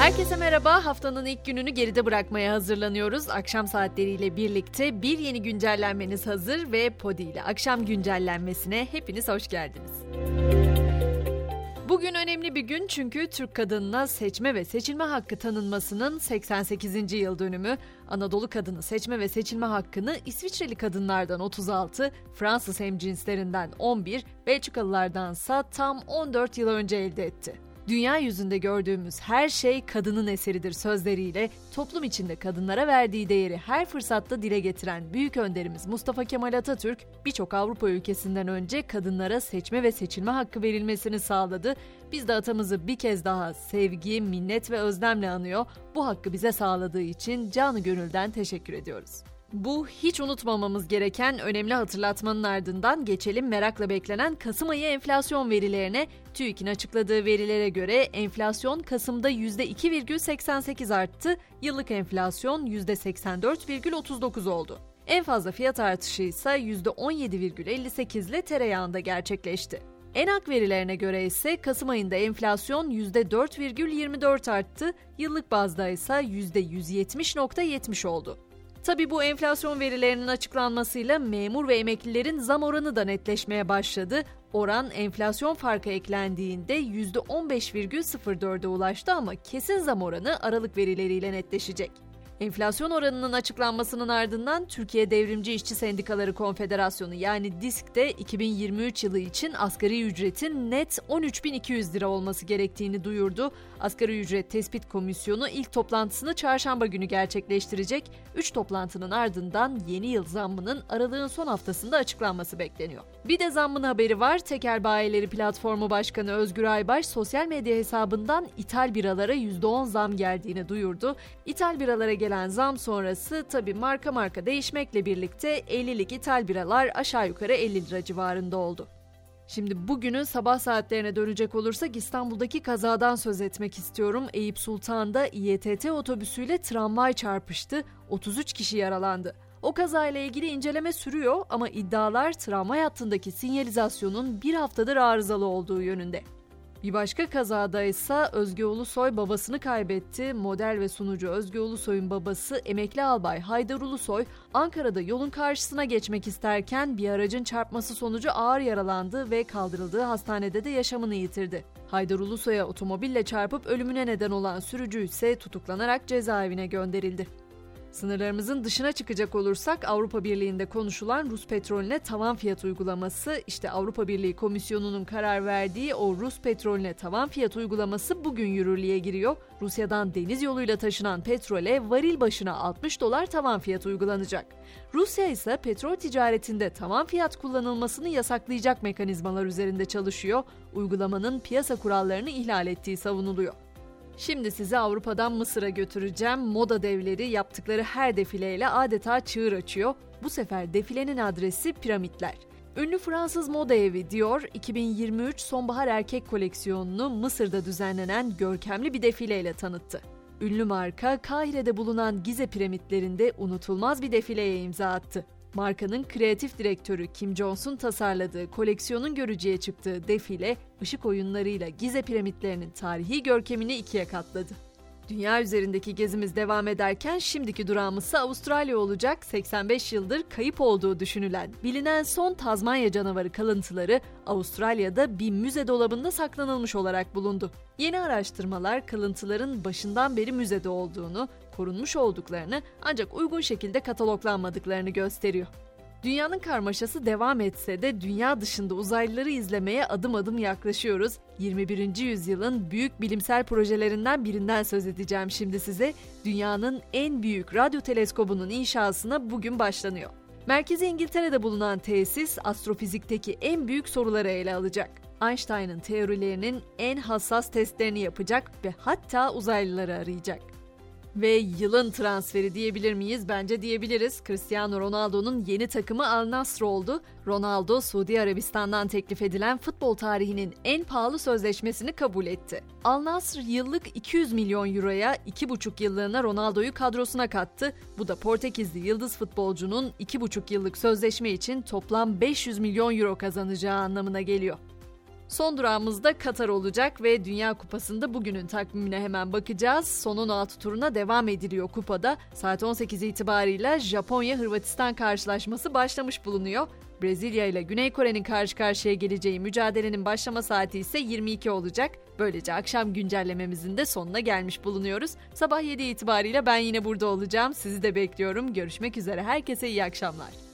Herkese merhaba. Haftanın ilk gününü geride bırakmaya hazırlanıyoruz. Akşam saatleriyle birlikte bir yeni güncellenmeniz hazır ve Podi ile akşam güncellenmesine hepiniz hoş geldiniz. Bugün önemli bir gün çünkü Türk kadınına seçme ve seçilme hakkı tanınmasının 88. yıl dönümü. Anadolu kadını seçme ve seçilme hakkını İsviçreli kadınlardan 36, Fransız hemcinslerinden 11, Belçikalılardansa tam 14 yıl önce elde etti. Dünya yüzünde gördüğümüz her şey kadının eseridir sözleriyle toplum içinde kadınlara verdiği değeri her fırsatta dile getiren büyük önderimiz Mustafa Kemal Atatürk birçok Avrupa ülkesinden önce kadınlara seçme ve seçilme hakkı verilmesini sağladı. Biz de atamızı bir kez daha sevgi, minnet ve özlemle anıyor. Bu hakkı bize sağladığı için canı gönülden teşekkür ediyoruz. Bu hiç unutmamamız gereken önemli hatırlatmanın ardından geçelim merakla beklenen Kasım ayı enflasyon verilerine. TÜİK'in açıkladığı verilere göre enflasyon Kasım'da %2,88 arttı, yıllık enflasyon %84,39 oldu. En fazla fiyat artışı ise %17,58 ile tereyağında gerçekleşti. Enak verilerine göre ise Kasım ayında enflasyon %4,24 arttı, yıllık bazda ise %170,70 oldu. Tabi bu enflasyon verilerinin açıklanmasıyla memur ve emeklilerin zam oranı da netleşmeye başladı. Oran enflasyon farkı eklendiğinde %15,04'e ulaştı ama kesin zam oranı Aralık verileriyle netleşecek. Enflasyon oranının açıklanmasının ardından Türkiye Devrimci İşçi Sendikaları Konfederasyonu yani DİSK'te 2023 yılı için asgari ücretin net 13.200 lira olması gerektiğini duyurdu. Asgari ücret tespit komisyonu ilk toplantısını çarşamba günü gerçekleştirecek. 3 toplantının ardından yeni yıl zammının aralığın son haftasında açıklanması bekleniyor. Bir de zammın haberi var. Teker Bayileri Platformu Başkanı Özgür Aybaş sosyal medya hesabından ithal biralara %10 zam geldiğini duyurdu. İthal biralara gelen gelen zam sonrası tabi marka marka değişmekle birlikte 50'lik ithal biralar aşağı yukarı 50 lira civarında oldu. Şimdi bugünün sabah saatlerine dönecek olursak İstanbul'daki kazadan söz etmek istiyorum. Eyüp Sultan'da İETT otobüsüyle tramvay çarpıştı. 33 kişi yaralandı. O kazayla ilgili inceleme sürüyor ama iddialar tramvay hattındaki sinyalizasyonun bir haftadır arızalı olduğu yönünde. Bir başka kazada ise Özge Ulusoy babasını kaybetti. Model ve sunucu Özge Ulusoy'un babası emekli albay Haydar Ulusoy Ankara'da yolun karşısına geçmek isterken bir aracın çarpması sonucu ağır yaralandı ve kaldırıldığı hastanede de yaşamını yitirdi. Haydar Ulusoy'a otomobille çarpıp ölümüne neden olan sürücü ise tutuklanarak cezaevine gönderildi. Sınırlarımızın dışına çıkacak olursak Avrupa Birliği'nde konuşulan Rus petrolüne tavan fiyat uygulaması, işte Avrupa Birliği Komisyonu'nun karar verdiği o Rus petrolüne tavan fiyat uygulaması bugün yürürlüğe giriyor. Rusya'dan deniz yoluyla taşınan petrole varil başına 60 dolar tavan fiyat uygulanacak. Rusya ise petrol ticaretinde tavan fiyat kullanılmasını yasaklayacak mekanizmalar üzerinde çalışıyor. Uygulamanın piyasa kurallarını ihlal ettiği savunuluyor. Şimdi sizi Avrupa'dan Mısır'a götüreceğim. Moda devleri yaptıkları her defileyle adeta çığır açıyor. Bu sefer defilenin adresi piramitler. Ünlü Fransız moda evi Dior 2023 sonbahar erkek koleksiyonunu Mısır'da düzenlenen görkemli bir defileyle tanıttı. Ünlü marka Kahire'de bulunan Gize piramitlerinde unutulmaz bir defileye imza attı. Markanın kreatif direktörü Kim Jones'un tasarladığı koleksiyonun görücüye çıktığı defile, ışık oyunlarıyla Gize piramitlerinin tarihi görkemini ikiye katladı. Dünya üzerindeki gezimiz devam ederken şimdiki durağımız Avustralya olacak. 85 yıldır kayıp olduğu düşünülen bilinen son Tazmanya canavarı kalıntıları Avustralya'da bir müze dolabında saklanılmış olarak bulundu. Yeni araştırmalar kalıntıların başından beri müzede olduğunu, korunmuş olduklarını ancak uygun şekilde kataloglanmadıklarını gösteriyor. Dünyanın karmaşası devam etse de dünya dışında uzaylıları izlemeye adım adım yaklaşıyoruz. 21. yüzyılın büyük bilimsel projelerinden birinden söz edeceğim şimdi size. Dünyanın en büyük radyo teleskobunun inşasına bugün başlanıyor. Merkezi İngiltere'de bulunan tesis astrofizikteki en büyük soruları ele alacak. Einstein'ın teorilerinin en hassas testlerini yapacak ve hatta uzaylıları arayacak. Ve yılın transferi diyebilir miyiz? Bence diyebiliriz. Cristiano Ronaldo'nun yeni takımı Al Nassr oldu. Ronaldo, Suudi Arabistan'dan teklif edilen futbol tarihinin en pahalı sözleşmesini kabul etti. Al Nassr yıllık 200 milyon euroya 2,5 yıllığına Ronaldo'yu kadrosuna kattı. Bu da Portekizli yıldız futbolcunun 2,5 yıllık sözleşme için toplam 500 milyon euro kazanacağı anlamına geliyor. Son durağımız da Katar olacak ve Dünya Kupası'nda bugünün takvimine hemen bakacağız. Son 16 turuna devam ediliyor kupada. Saat 18 itibarıyla Japonya-Hırvatistan karşılaşması başlamış bulunuyor. Brezilya ile Güney Kore'nin karşı karşıya geleceği mücadelenin başlama saati ise 22 olacak. Böylece akşam güncellememizin de sonuna gelmiş bulunuyoruz. Sabah 7 itibariyle ben yine burada olacağım. Sizi de bekliyorum. Görüşmek üzere. Herkese iyi akşamlar.